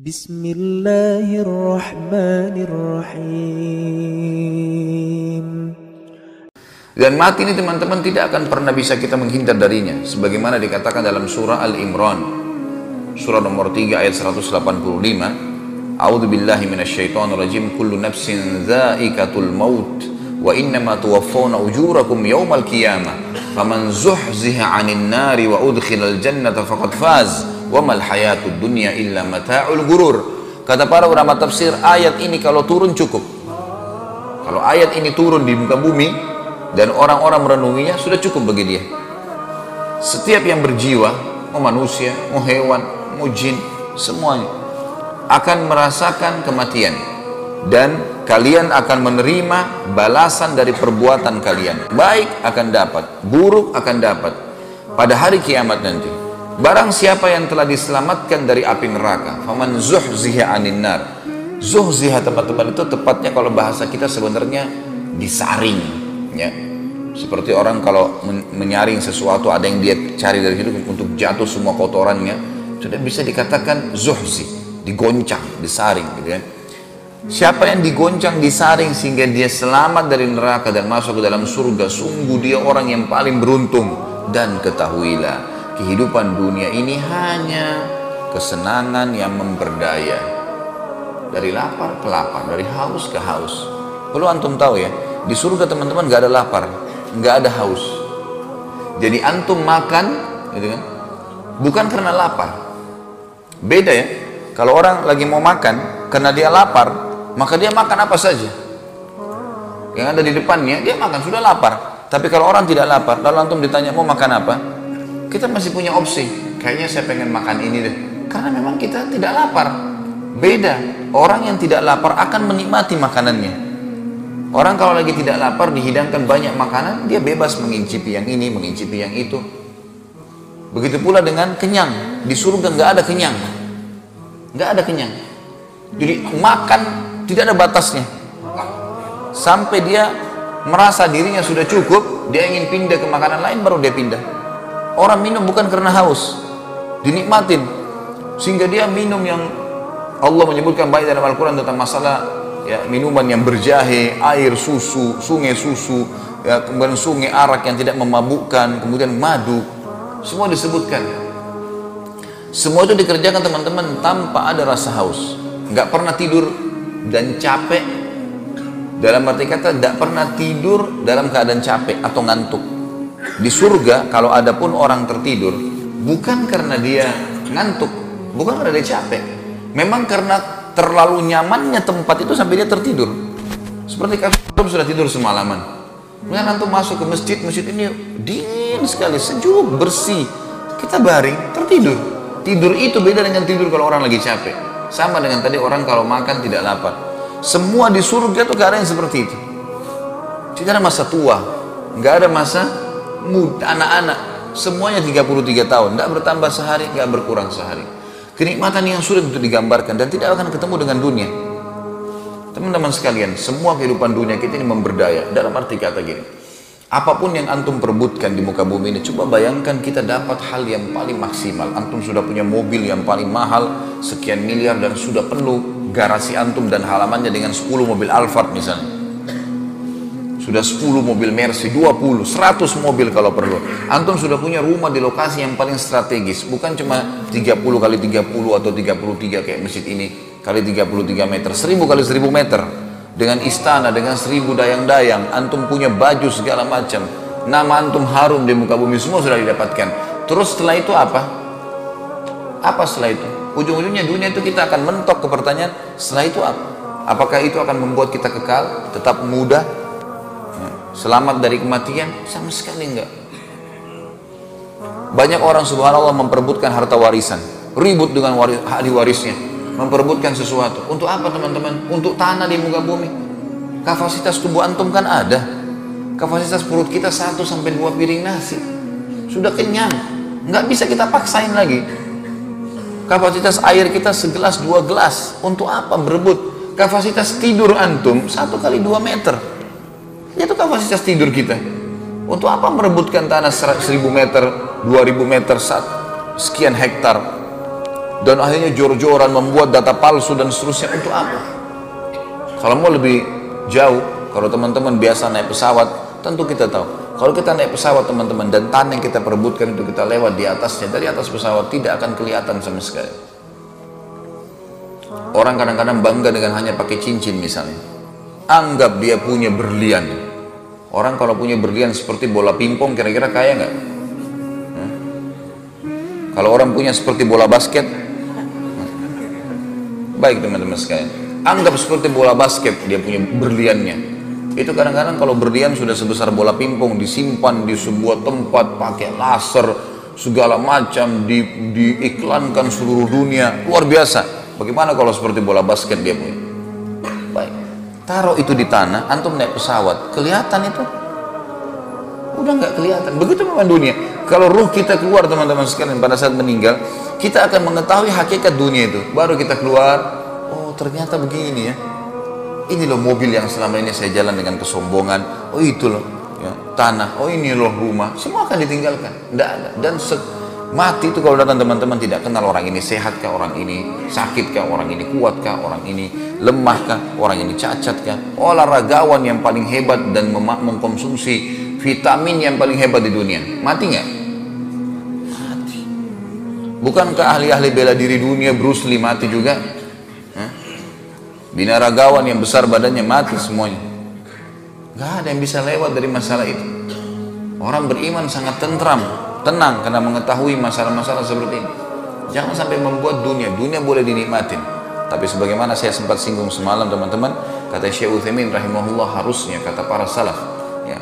بسم الله الرحمن الرحيم Dan mati ini teman-teman tidak akan pernah bisa kita menghindar darinya. Sebagaimana dikatakan dalam surah Al-Imran. Surah nomor 3 ayat 185. A'udzu billahi minasyaitonir rajim. Kullu nafsin dha'iqatul maut wa innama tuwaffawna ujurakum yawmal qiyamah. Faman zuhziha 'anil nari wa udkhilal jannata faqad faz. Wa mal hayatud dunya illa mata'ul gurur. Kata para ulama tafsir, ayat ini kalau turun cukup. Kalau ayat ini turun di muka bumi, dan orang-orang merenunginya sudah cukup bagi dia. Setiap yang berjiwa, mau manusia, mau hewan, mau jin, semuanya akan merasakan kematian dan kalian akan menerima balasan dari perbuatan kalian. Baik akan dapat, buruk akan dapat pada hari kiamat nanti. Barang siapa yang telah diselamatkan dari api neraka, faman zuhziha anin nar. Zuhziha teman-teman itu tepatnya kalau bahasa kita sebenarnya disaring ya. Seperti orang kalau menyaring sesuatu ada yang dia cari dari situ untuk jatuh semua kotorannya sudah bisa dikatakan zuhzi digoncang disaring gitu kan siapa yang digoncang disaring sehingga dia selamat dari neraka dan masuk ke dalam surga sungguh dia orang yang paling beruntung dan ketahuilah kehidupan dunia ini hanya kesenangan yang memberdaya dari lapar ke lapar dari haus ke haus perlu antum tahu ya di surga teman-teman gak ada lapar, gak ada haus. Jadi antum makan, gitu kan? Bukan karena lapar. Beda ya. Kalau orang lagi mau makan, karena dia lapar, maka dia makan apa saja. Yang ada di depannya, dia makan sudah lapar. Tapi kalau orang tidak lapar, lalu antum ditanya mau makan apa, kita masih punya opsi. Kayaknya saya pengen makan ini deh. Karena memang kita tidak lapar. Beda. Orang yang tidak lapar akan menikmati makanannya. Orang kalau lagi tidak lapar dihidangkan banyak makanan, dia bebas mengincipi yang ini, mengincipi yang itu. Begitu pula dengan kenyang. Di surga nggak ada kenyang, nggak ada kenyang. Jadi makan tidak ada batasnya. Sampai dia merasa dirinya sudah cukup, dia ingin pindah ke makanan lain baru dia pindah. Orang minum bukan karena haus, dinikmatin sehingga dia minum yang Allah menyebutkan baik dalam Al-Quran tentang masalah ya, minuman yang berjahe, air susu, sungai susu, ya, kemudian sungai arak yang tidak memabukkan, kemudian madu, semua disebutkan. Semua itu dikerjakan teman-teman tanpa ada rasa haus, nggak pernah tidur dan capek. Dalam arti kata tidak pernah tidur dalam keadaan capek atau ngantuk. Di surga kalau ada pun orang tertidur, bukan karena dia ngantuk, bukan karena dia capek, memang karena terlalu nyamannya tempat itu sampai dia tertidur. Seperti kalau sudah tidur semalaman. Kemudian antum masuk ke masjid, masjid ini dingin sekali, sejuk, bersih. Kita baring, tertidur. Tidur itu beda dengan tidur kalau orang lagi capek. Sama dengan tadi orang kalau makan tidak lapar. Semua di surga itu keadaan seperti itu. Tidak ada masa tua, nggak ada masa anak-anak. Semuanya 33 tahun, tidak bertambah sehari, nggak berkurang sehari kenikmatan yang sulit untuk digambarkan dan tidak akan ketemu dengan dunia. Teman-teman sekalian, semua kehidupan dunia kita ini memberdaya dalam arti kata gini. Apa pun yang antum perebutkan di muka bumi ini, coba bayangkan kita dapat hal yang paling maksimal. Antum sudah punya mobil yang paling mahal, sekian miliar dan sudah penuh garasi antum dan halamannya dengan 10 mobil Alphard misalnya. Sudah 10 mobil Mercy, 20, 100 mobil kalau perlu. Antum sudah punya rumah di lokasi yang paling strategis. Bukan cuma 30 kali 30 atau 33 kayak masjid ini kali 33 meter. 1000 kali 1000 meter. Dengan istana, dengan 1000 dayang-dayang. Antum punya baju segala macam. Nama antum harum di muka bumi semua sudah didapatkan. Terus setelah itu apa? Apa setelah itu? Ujung-ujungnya dunia itu kita akan mentok ke pertanyaan, setelah itu apa? Apakah itu akan membuat kita kekal, tetap muda, selamat dari kematian? Sama sekali enggak. Banyak orang subhanallah memperebutkan harta warisan. Ribut dengan waris, ahli warisnya. Memperebutkan sesuatu. Untuk apa teman-teman? Untuk tanah di muka bumi. Kapasitas tubuh antum kan ada. Kapasitas perut kita 1 sampai 2 piring nasi. Sudah kenyang. Nggak bisa kita paksain lagi. Kapasitas air kita segelas dua gelas. Untuk apa berebut? Kapasitas tidur antum satu kali dua meter itu kapasitas tidur kita. Untuk apa merebutkan tanah 1000 meter, 2000 meter, sekian hektar? dan akhirnya jor-joran membuat data palsu dan seterusnya untuk apa? Kalau mau lebih jauh, kalau teman-teman biasa naik pesawat, tentu kita tahu. Kalau kita naik pesawat teman-teman dan tanah yang kita perebutkan itu kita lewat di atasnya, dari atas pesawat tidak akan kelihatan sama sekali. Orang kadang-kadang bangga dengan hanya pakai cincin misalnya. Anggap dia punya berlian. Orang kalau punya berlian seperti bola pingpong kira-kira kaya nggak? Kalau orang punya seperti bola basket, baik teman-teman sekalian. Anggap seperti bola basket dia punya berliannya. Itu kadang-kadang kalau berlian sudah sebesar bola pingpong disimpan di sebuah tempat pakai laser segala macam di, diiklankan seluruh dunia luar biasa. Bagaimana kalau seperti bola basket dia punya taruh itu di tanah antum naik pesawat kelihatan itu? Udah nggak kelihatan. Begitu memang dunia. Kalau ruh kita keluar teman-teman sekalian pada saat meninggal kita akan mengetahui hakikat dunia itu. Baru kita keluar ternyata begini ya. Ini loh mobil yang selama ini saya jalan dengan kesombongan. Oh itu loh ya, tanah. Oh ini loh rumah. Semua akan ditinggalkan. Tidak ada. Dan mati itu kalau datang teman-teman tidak kenal orang ini sehat kah orang ini sakit kah orang ini kuat kah orang ini lemah kah orang ini cacat kah olahragawan yang paling hebat dan mengkonsumsi vitamin yang paling hebat di dunia. Mati nggak? Mati. Bukankah ahli-ahli bela diri dunia Bruce Lee mati juga? Binaragawan yang besar badannya mati semuanya. Gak ada yang bisa lewat dari masalah itu orang beriman sangat tentram tenang karena mengetahui masalah-masalah seperti ini. Jangan sampai membuat dunia dunia boleh dinikmatin. Tapi sebagaimana saya sempat singgung semalam teman-teman kata Syekh Uthaymin rahimahullah harusnya kata para salaf ya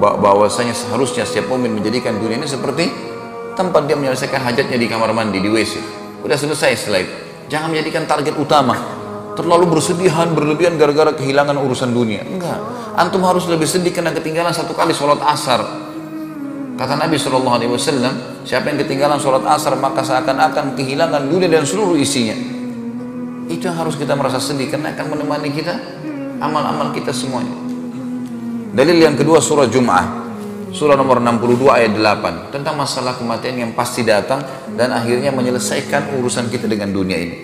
bahwasanya seharusnya setiap mukmin menjadikan dunia ini seperti tempat dia menyelesaikan hajatnya di kamar mandi di WC udah selesai setelah itu. Jangan menjadikan target utama. Terlalu bersedihan berlebihan gara-gara kehilangan urusan dunia. Enggak. Antum harus lebih sedih karena ketinggalan satu kali sholat asar kata Nabi Shallallahu Alaihi Wasallam siapa yang ketinggalan sholat asar maka seakan-akan kehilangan dunia dan seluruh isinya. Itu yang harus kita merasa sedih karena akan menemani kita amal-amal kita semuanya. Dalil yang kedua surah Jum'ah. Surah nomor 62 ayat 8 tentang masalah kematian yang pasti datang dan akhirnya menyelesaikan urusan kita dengan dunia ini.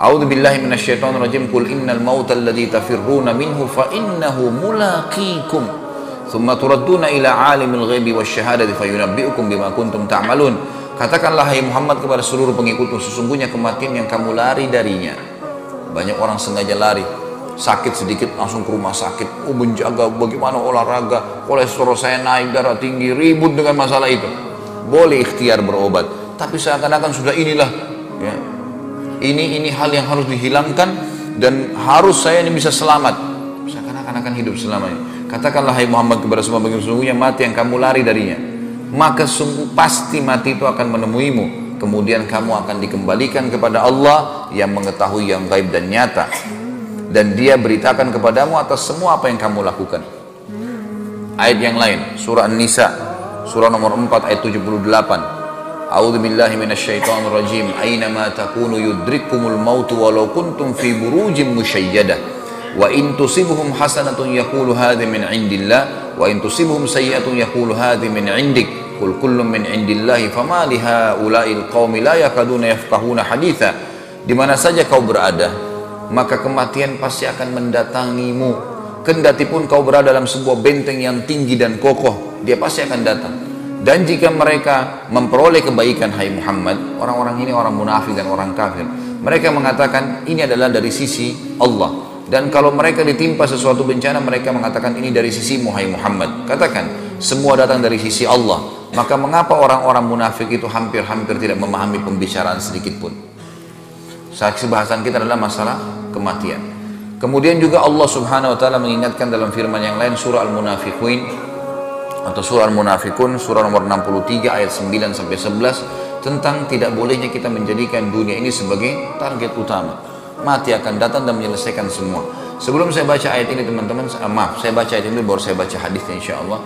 A'udzu billahi minasyaitonir rajim. Qul innal mauta alladzi tafirruna minhu fa innahu mulaqikum. Thumma turadduna ila alimil ghaibi wasyahadati fayunabbi'ukum bima kuntum ta'malun. Katakanlah hai Muhammad kepada seluruh pengikutmu sesungguhnya kematian yang kamu lari darinya. Banyak orang sengaja lari. Sakit sedikit langsung ke rumah sakit. Oh menjaga bagaimana olahraga kolesterol saya naik darah tinggi ribut dengan masalah itu. Boleh ikhtiar berobat tapi seakan-akan sudah inilah ya, ini ini hal yang harus dihilangkan dan harus saya ini bisa selamat. Seakan-akan akan hidup selamanya katakanlah hai Muhammad kepada semua bagi sesungguhnya mati yang kamu lari darinya maka sungguh pasti mati itu akan menemuimu kemudian kamu akan dikembalikan kepada Allah yang mengetahui yang gaib dan nyata dan dia beritakan kepadamu atas semua apa yang kamu lakukan ayat yang lain surah An-Nisa surah nomor 4 ayat 78 A'udzu billahi minasyaitonir rajim. Ainama takunu yudrikkumul maut walau kuntum fi burujin musyayyadah. Wa in tusibhum hasanatun yaqulu hadhi min indillah wa in tusibhum sayyi'atun yaqulu hadhi min indik. Qul kullun min indillahi fama li haula'il qaumi la yakaduna yafqahuna haditha. Di mana saja kau berada, maka kematian pasti akan mendatangimu. Kendati pun kau berada dalam sebuah benteng yang tinggi dan kokoh, dia pasti akan datang. Dan jika mereka memperoleh kebaikan hai Muhammad, orang-orang ini orang munafik dan orang kafir. Mereka mengatakan ini adalah dari sisi Allah. Dan kalau mereka ditimpa sesuatu bencana, mereka mengatakan ini dari sisi Muhammad. Katakan, semua datang dari sisi Allah. Maka mengapa orang-orang munafik itu hampir-hampir tidak memahami pembicaraan sedikit pun? Saksi bahasan kita adalah masalah kematian. Kemudian juga Allah Subhanahu wa taala mengingatkan dalam firman yang lain surah Al-Munafiqun atau surah Al-Munafikun surah nomor 63 ayat 9 sampai 11 tentang tidak bolehnya kita menjadikan dunia ini sebagai target utama. Mati akan datang dan menyelesaikan semua. Sebelum saya baca ayat ini teman-teman, maaf, saya baca ayat ini baru saya baca hadisnya insya Allah.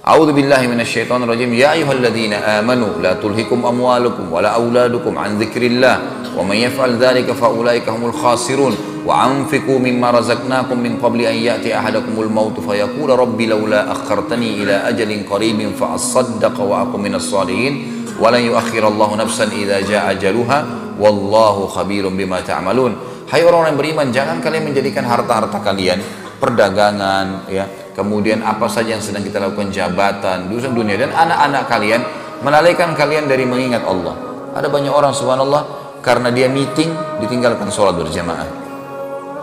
A'udzu billahi minasyaitonir rajim. Ya ayyuhalladzina amanu la tulhikum amwalukum wala auladukum an dzikrillah wa man yaf'al dzalika fa ulaika humul khasirun wa anfiqu mimma razaqnakum min qabli an ya'ti ahadakumul maut fa yaqula rabbi laula akhartani ila ajalin qaribin fa asaddaqa wa aqum minas salihin wa lan yuakhirallahu nafsan idza jaa ajaluha wallahu khabirum bima ta'malun. Hai orang-orang yang beriman, jangan kalian menjadikan harta-harta kalian perdagangan, ya, kemudian apa saja yang sedang kita lakukan jabatan di dunia dan anak-anak kalian melalaikan kalian dari mengingat Allah. Ada banyak orang subhanallah karena dia meeting ditinggalkan sholat berjamaah.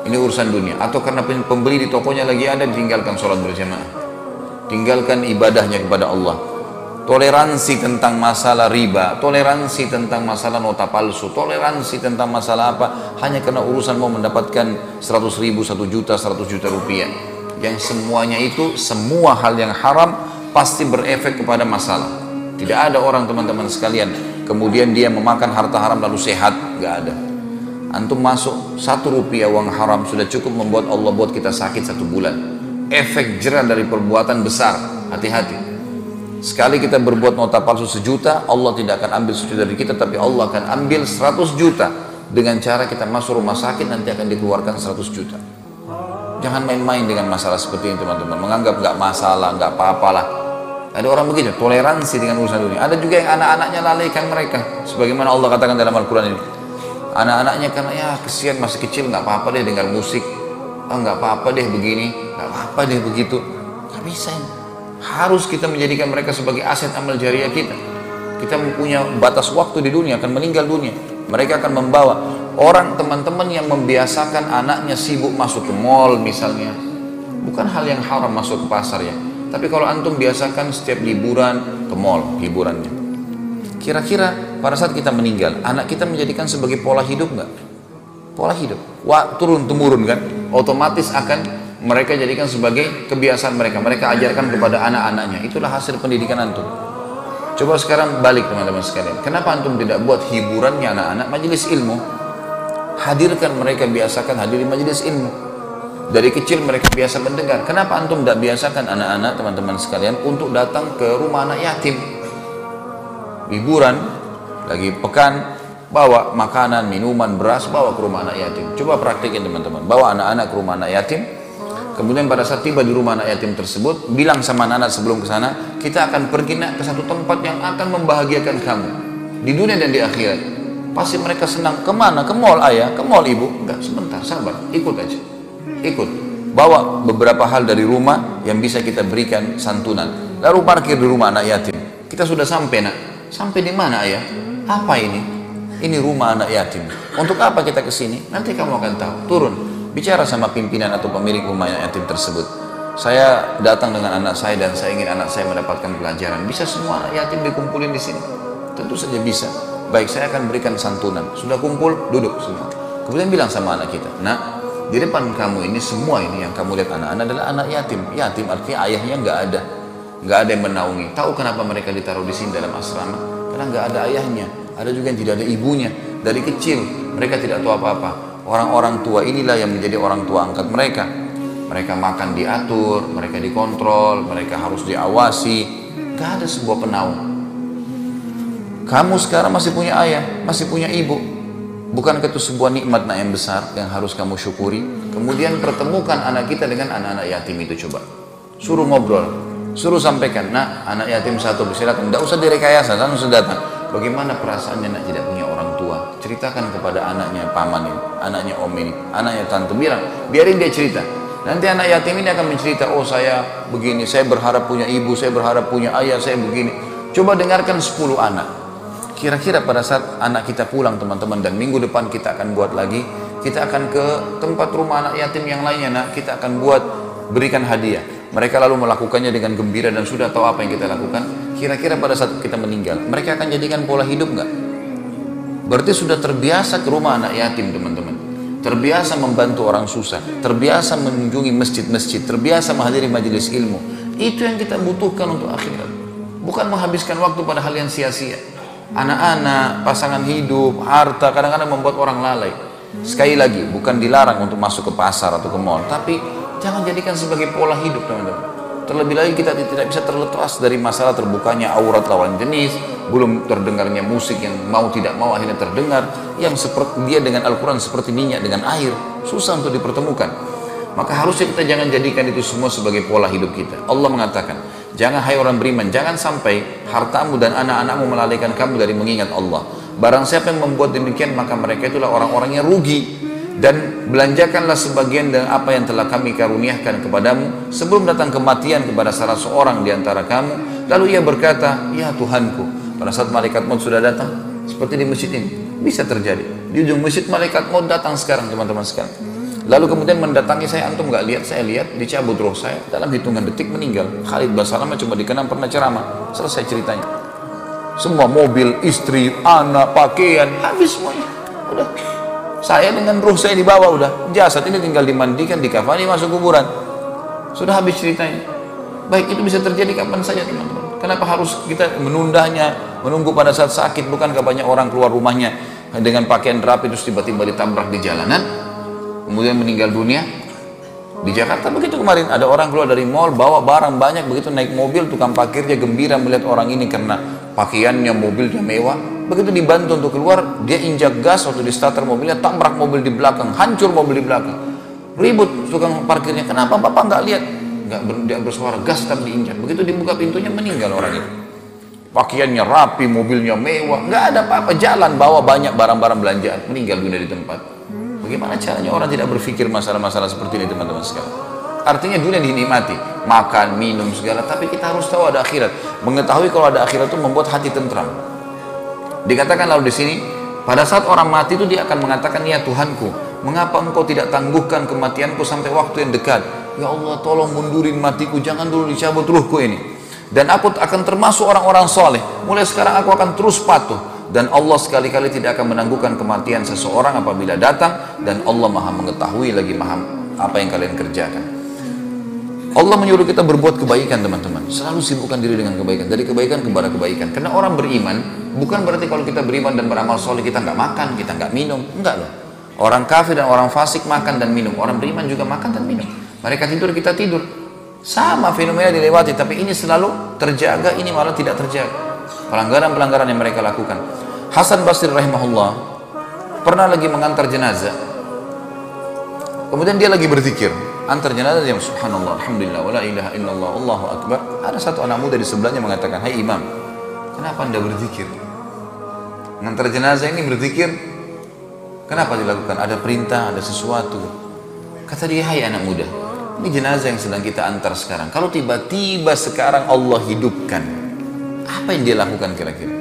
Ini urusan dunia atau karena pembeli di tokonya lagi ada ditinggalkan sholat berjamaah. Tinggalkan ibadahnya kepada Allah. Toleransi tentang masalah riba, toleransi tentang masalah nota palsu, toleransi tentang masalah apa hanya karena urusan mau mendapatkan 100 ribu, 1 juta, 100 juta rupiah. Yang semuanya itu semua hal yang haram pasti berefek kepada masalah. Tidak ada orang teman-teman sekalian kemudian dia memakan harta haram lalu sehat nggak ada. Antum masuk satu rupiah uang haram sudah cukup membuat Allah buat kita sakit satu bulan. Efek jerah dari perbuatan besar. Hati-hati sekali kita berbuat nota palsu sejuta Allah tidak akan ambil sejuta dari kita tapi Allah akan ambil seratus juta dengan cara kita masuk rumah sakit nanti akan dikeluarkan seratus juta Jangan main-main dengan masalah seperti ini teman-teman. Menganggap nggak masalah, nggak apa-apalah. Ada orang begitu, toleransi dengan urusan dunia. Ada juga yang anak-anaknya lalaikan mereka. Sebagaimana Allah katakan dalam Al-Quran ini. Anak-anaknya karena ya kesian masih kecil nggak apa-apa deh dengar musik. Oh nggak apa-apa deh begini, nggak apa-apa deh begitu. Nggak bisa ini. Harus kita menjadikan mereka sebagai aset amal jariah kita. Kita mempunyai batas waktu di dunia, akan meninggal dunia. Mereka akan membawa orang teman-teman yang membiasakan anaknya sibuk masuk ke mall misalnya. Bukan hal yang haram masuk ke pasar ya. Tapi kalau antum biasakan setiap liburan ke mall hiburannya kira-kira pada saat kita meninggal anak kita menjadikan sebagai pola hidup nggak? Pola hidup. Wah turun temurun kan? Otomatis akan mereka jadikan sebagai kebiasaan mereka. Mereka ajarkan kepada anak-anaknya. Itulah hasil pendidikan antum. Coba sekarang balik teman-teman sekalian. Kenapa antum tidak buat hiburannya anak-anak? Majelis ilmu. Hadirkan mereka biasakan hadir di majelis ilmu. Dari kecil mereka biasa mendengar. Kenapa antum tidak biasakan anak-anak teman-teman sekalian untuk datang ke rumah anak yatim? Liburan lagi pekan bawa makanan, minuman, beras, bawa ke rumah anak yatim. Coba praktikin teman-teman. Bawa anak-anak ke rumah anak yatim. Kemudian pada saat tiba di rumah anak yatim tersebut, bilang sama anak-anak sebelum ke sana, kita akan pergi nak ke satu tempat yang akan membahagiakan kamu di dunia dan di akhirat. Pasti mereka senang. Ke mana? Ke mall ayah, ke mall ibu. Enggak, sebentar, sabar. Ikut aja. Ikut. Bawa beberapa hal dari rumah yang bisa kita berikan santunan. Lalu parkir di rumah anak yatim. Kita sudah sampai nak. Sampai di mana ayah? Apa ini? Ini rumah anak yatim. Untuk apa kita ke sini? Nanti kamu akan tahu. Turun. Bicara sama pimpinan atau pemilik rumah yatim tersebut. Saya datang dengan anak saya dan saya ingin anak saya mendapatkan pelajaran. Bisa semua anak yatim dikumpulin di sini. Tentu saja bisa. Baik, saya akan berikan santunan. Sudah kumpul, duduk semua. Kemudian bilang sama anak kita, nak, di depan kamu ini semua ini yang kamu lihat anak-anak adalah anak yatim. Yatim artinya ayahnya nggak ada, nggak ada yang menaungi. Tahu kenapa mereka ditaruh di sini dalam asrama? Karena nggak ada ayahnya. Ada juga yang tidak ada ibunya. Dari kecil mereka tidak tahu apa-apa. Orang-orang tua inilah yang menjadi orang tua angkat mereka. Mereka makan diatur, mereka dikontrol, mereka harus diawasi. Gak ada sebuah penaung. Kamu sekarang masih punya ayah, masih punya ibu. Bukankah itu sebuah nikmat nak yang besar yang harus kamu syukuri? Kemudian pertemukan anak kita dengan anak-anak yatim itu coba. Suruh ngobrol, suruh sampaikan, nak anak yatim satu silakan. Tidak usah direkayasa, langsung datang. Bagaimana perasaannya nak tidak? Ceritakan kepada anaknya paman ini, anaknya om ini, anaknya tante. Bilang, biarin dia cerita. Nanti anak yatim ini akan mencerita, oh saya begini, saya berharap punya ibu, saya berharap punya ayah, saya begini. Coba dengarkan 10 anak. Kira-kira pada saat anak kita pulang teman-teman dan minggu depan kita akan buat lagi, kita akan ke tempat rumah anak yatim yang lainnya nak, kita akan buat berikan hadiah. Mereka lalu melakukannya dengan gembira dan sudah tahu apa yang kita lakukan. Kira-kira pada saat kita meninggal, mereka akan jadikan pola hidup nggak? Berarti sudah terbiasa ke rumah anak yatim teman-teman. Terbiasa membantu orang susah, terbiasa mengunjungi masjid-masjid, terbiasa menghadiri majelis ilmu. Itu yang kita butuhkan untuk akhirat. Bukan menghabiskan waktu pada hal yang sia-sia anak-anak, pasangan hidup, harta kadang-kadang membuat orang lalai. Sekali lagi, bukan dilarang untuk masuk ke pasar atau ke mall, tapi jangan jadikan sebagai pola hidup teman-teman. Terlebih lagi kita tidak bisa terlepas dari masalah terbukanya aurat lawan jenis, belum terdengarnya musik yang mau tidak mau akhirnya terdengar, yang seperti dia dengan Al-Quran seperti minyak dengan air, susah untuk dipertemukan. Maka harusnya kita jangan jadikan itu semua sebagai pola hidup kita. Allah mengatakan, jangan hai orang beriman, jangan sampai hartamu dan anak-anakmu melalaikan kamu dari mengingat Allah. Barang siapa yang membuat demikian, maka mereka itulah orang-orang yang rugi dan belanjakanlah sebagian dari apa yang telah kami karuniakan kepadamu sebelum datang kematian kepada salah seorang di antara kamu lalu ia berkata ya Tuhanku pada saat malaikat maut sudah datang seperti di masjid ini bisa terjadi. Di ujung masjid malaikat maut datang sekarang teman-teman sekalian. Lalu kemudian mendatangi saya antum nggak lihat? Saya lihat dicabut roh saya. Dalam hitungan detik meninggal. Khalid Basalamah cuma dikenal pernah ceramah. Selesai ceritanya. Semua mobil istri anak pakaian habis semuanya. Udah saya dengan ruh saya dibawa udah. Jasad ini tinggal dimandikan, dikafani, masuk kuburan. Sudah habis ceritanya. Baik itu bisa terjadi kapan saja teman-teman. Kenapa harus kita menundanya, menunggu pada saat sakit? Bukankah banyak orang keluar rumahnya dengan pakaian rapi terus tiba-tiba ditabrak di jalanan, kemudian meninggal dunia? Di Jakarta begitu kemarin ada orang keluar dari mall bawa barang banyak begitu naik mobil tukang parkirnya gembira melihat orang ini karena pakaiannya mobilnya mewah begitu dibantu untuk keluar dia injak gas waktu di starter mobilnya tabrak mobil di belakang hancur mobil di belakang. Ribut tukang parkirnya kenapa bapak nggak lihat? Nggak ber, dia bersuara gas tapi diinjak. Begitu dibuka pintunya meninggal orang itu. Pakaiannya rapi mobilnya mewah nggak ada apa-apa. Jalan bawa banyak barang-barang belanjaan. Meninggal dunia di tempat. Bagaimana caranya orang tidak berpikir masalah-masalah seperti ini teman-teman sekalian? Artinya dunia dinikmati, makan, minum segala, tapi kita harus tahu ada akhirat. Mengetahui kalau ada akhirat itu membuat hati tentram. Dikatakan lalu di sini, pada saat orang mati itu dia akan mengatakan, "Ya Tuhanku, mengapa engkau tidak tangguhkan kematianku sampai waktu yang dekat? Ya Allah, tolong mundurin matiku, jangan dulu dicabut ruhku ini." Dan aku akan termasuk orang-orang soleh. Mulai sekarang aku akan terus patuh dan Allah sekali-kali tidak akan menangguhkan kematian seseorang apabila datang dan Allah maha mengetahui lagi maha apa yang kalian kerjakan. Allah menyuruh kita berbuat kebaikan teman-teman. Selalu sibukkan diri dengan kebaikan. Dari kebaikan kepada kebaikan. Karena orang beriman, bukan berarti kalau kita beriman dan beramal soleh kita nggak makan, kita nggak minum. Enggak loh. Orang kafir dan orang fasik makan dan minum. Orang beriman juga makan dan minum. Mereka tidur, kita tidur. Sama fenomena dilewati, tapi ini selalu terjaga, ini malah tidak terjaga. Pelanggaran-pelanggaran yang mereka lakukan. Hasan Basri rahimahullah pernah lagi mengantar jenazah. Kemudian dia lagi berzikir antar jenazah yang subhanallah alhamdulillah wala ilaha illallah Allahu akbar. Ada satu anak muda di sebelahnya mengatakan hai imam kenapa anda berzikir? Mengantar jenazah ini berzikir kenapa dilakukan? Ada perintah ada sesuatu. Kata dia hai anak muda ini jenazah yang sedang kita antar sekarang. Kalau tiba-tiba sekarang Allah hidupkan apa yang dia lakukan kira-kira?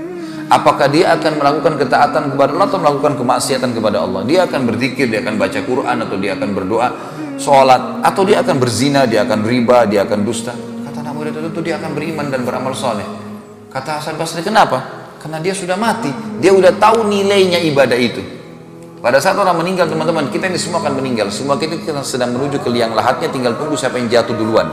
Apakah dia akan melakukan ketaatan kepada Allah atau melakukan kemaksiatan kepada Allah? Dia akan berzikir dia akan baca Quran atau dia akan berdoa sholat atau dia akan berzina, dia akan riba, dia akan dusta. Kata anak muda itu dia akan beriman dan beramal soleh. Kata Hasan Basri kenapa? Karena dia sudah mati, dia sudah tahu nilainya ibadah itu. Pada saat orang meninggal teman-teman, kita ini semua akan meninggal. Semua kita, kita sedang menuju ke liang lahatnya, tinggal tunggu siapa yang jatuh duluan.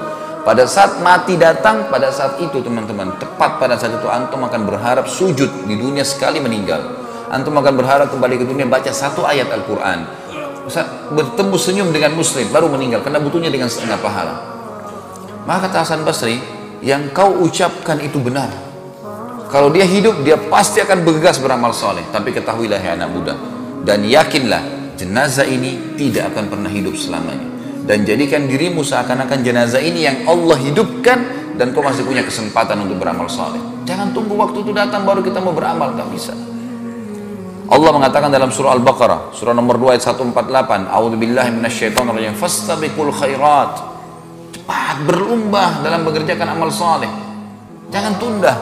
Pada saat mati datang, pada saat itu teman-teman, tepat pada saat itu antum akan berharap sujud di dunia sekali meninggal. Antum akan berharap kembali ke dunia baca satu ayat Al-Quran bertemu senyum dengan muslim baru meninggal karena butuhnya dengan setengah pahala. Maka kata Hasan Basri yang kau ucapkan itu benar. Kalau dia hidup dia pasti akan bergegas beramal soleh. Tapi ketahuilah ya anak muda dan yakinlah jenazah ini tidak akan pernah hidup selamanya. Dan jadikan dirimu seakan-akan jenazah ini yang Allah hidupkan dan kau masih punya kesempatan untuk beramal soleh. Jangan tunggu waktu itu datang baru kita mau beramal gak bisa Allah mengatakan dalam surah Al-Baqarah, surah nomor 2 ayat 148, A'udzubillahi minasyaitonirrajim, fastabiqul khairat. Cepat berlomba dalam mengerjakan amal soleh. Jangan tunda.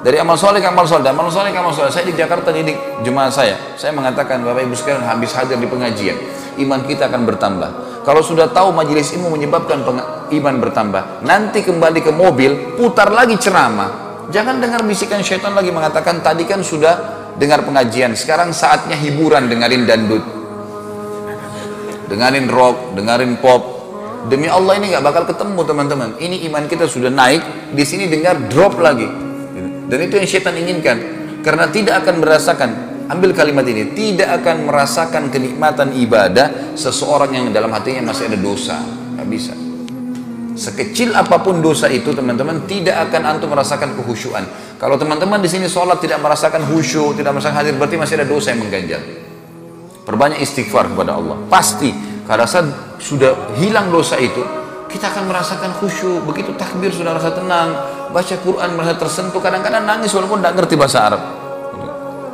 Dari amal soleh ke amal soleh, amal soleh ke amal soleh. Saya di Jakarta didik jemaah saya. Saya mengatakan Bapak Ibu sekalian habis hadir di pengajian, iman kita akan bertambah. Kalau sudah tahu majelis ilmu menyebabkan iman bertambah, nanti kembali ke mobil, putar lagi ceramah. Jangan dengar bisikan syaitan lagi mengatakan tadi kan sudah dengar pengajian. Sekarang saatnya hiburan dengerin dandut. Dengerin rock, dengerin pop. Demi Allah ini nggak bakal ketemu teman-teman. Ini iman kita sudah naik, di sini dengar drop lagi. Dan itu yang setan inginkan. Karena tidak akan merasakan, ambil kalimat ini, tidak akan merasakan kenikmatan ibadah seseorang yang dalam hatinya masih ada dosa. Nggak bisa. Sekecil apa pun dosa itu teman-teman tidak akan antum merasakan kehusyuan. Kalau teman-teman di sini sholat tidak merasakan khusyuk, tidak merasakan hadir, berarti masih ada dosa yang mengganjal. Perbanyak istighfar kepada Allah. Pasti pada saat sudah hilang dosa itu, kita akan merasakan khusyuk. Begitu takbir sudah rasa tenang, baca Quran merasa tersentuh. Kadang-kadang nangis walaupun tidak ngerti bahasa Arab.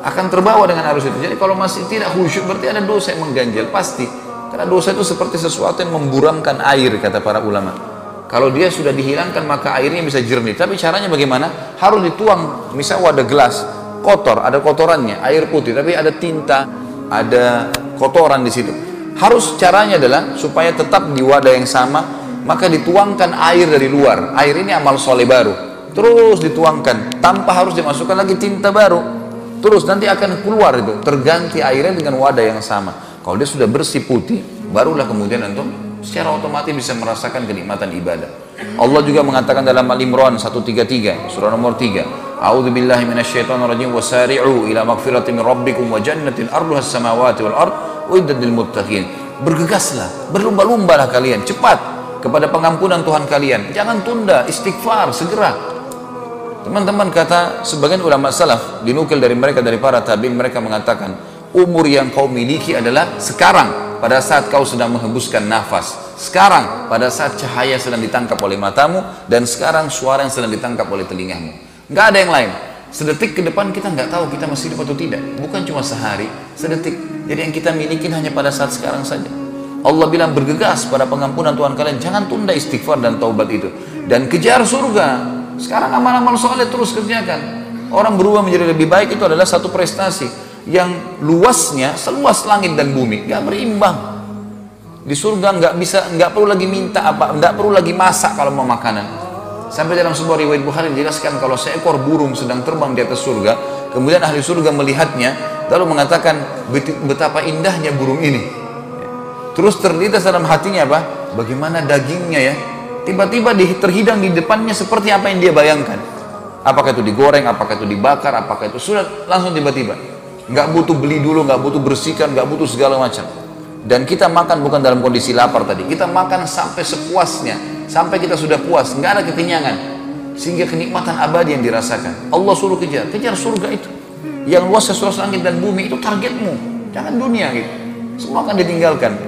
Akan terbawa dengan arus itu. Jadi kalau masih tidak khusyuk berarti ada dosa yang mengganjal pasti. Karena dosa itu seperti sesuatu yang memburamkan air kata para ulama. Kalau dia sudah dihilangkan maka airnya bisa jernih. Tapi caranya bagaimana? Harus dituang. Misal ada gelas kotor, ada kotorannya, air putih, tapi ada tinta, ada kotoran di situ. Harus caranya adalah supaya tetap di wadah yang sama, maka dituangkan air dari luar. Air ini amal soleh baru. Terus dituangkan tanpa harus dimasukkan lagi tinta baru. Terus nanti akan keluar itu, terganti airnya dengan wadah yang sama. Kalau dia sudah bersih putih, barulah kemudian untuk secara otomatis bisa merasakan kenikmatan ibadah. Allah juga mengatakan dalam Al-Imran 133 surah nomor 3, A'udzu billahi minasyaitonir rajim wasari'u ila magfiratin min rabbikum wa jannatin arduha as-samawati wal ard uiddat lil muttaqin. Bergegaslah, berlumba-lumbalah kalian, cepat kepada pengampunan Tuhan kalian. Jangan tunda, istighfar segera. Teman-teman kata sebagian ulama salaf dinukil dari mereka dari para tabi'in mereka mengatakan umur yang kau miliki adalah sekarang pada saat kau sedang menghembuskan nafas. Sekarang pada saat cahaya sedang ditangkap oleh matamu dan sekarang suara yang sedang ditangkap oleh telingamu. Nggak ada yang lain. Sedetik ke depan kita nggak tahu kita masih hidup atau tidak. Bukan cuma sehari, sedetik. Jadi yang kita miliki hanya pada saat sekarang saja. Allah bilang bergegas pada pengampunan Tuhan kalian. Jangan tunda istighfar dan taubat itu. Dan kejar surga. Sekarang amal-amal soleh terus kerjakan. Orang berubah menjadi lebih baik itu adalah satu prestasi yang luasnya seluas langit dan bumi nggak berimbang. Di surga nggak bisa nggak perlu lagi minta apa nggak perlu lagi masak kalau mau makanan. Sampai dalam sebuah riwayat Bukhari dijelaskan kalau seekor burung sedang terbang di atas surga kemudian ahli surga melihatnya lalu mengatakan betapa indahnya burung ini. Terus terlintas dalam hatinya apa? Bagaimana dagingnya ya? Tiba-tiba terhidang di depannya seperti apa yang dia bayangkan. Apakah itu digoreng apakah itu dibakar apakah itu sudah langsung tiba-tiba nggak butuh beli dulu, nggak butuh bersihkan, nggak butuh segala macam. Dan kita makan bukan dalam kondisi lapar tadi, kita makan sampai sepuasnya, sampai kita sudah puas, nggak ada kekenyangan, sehingga kenikmatan abadi yang dirasakan. Allah suruh kejar, kejar surga itu. Yang luas sesuatu langit dan bumi itu targetmu, jangan dunia gitu. Semua akan ditinggalkan.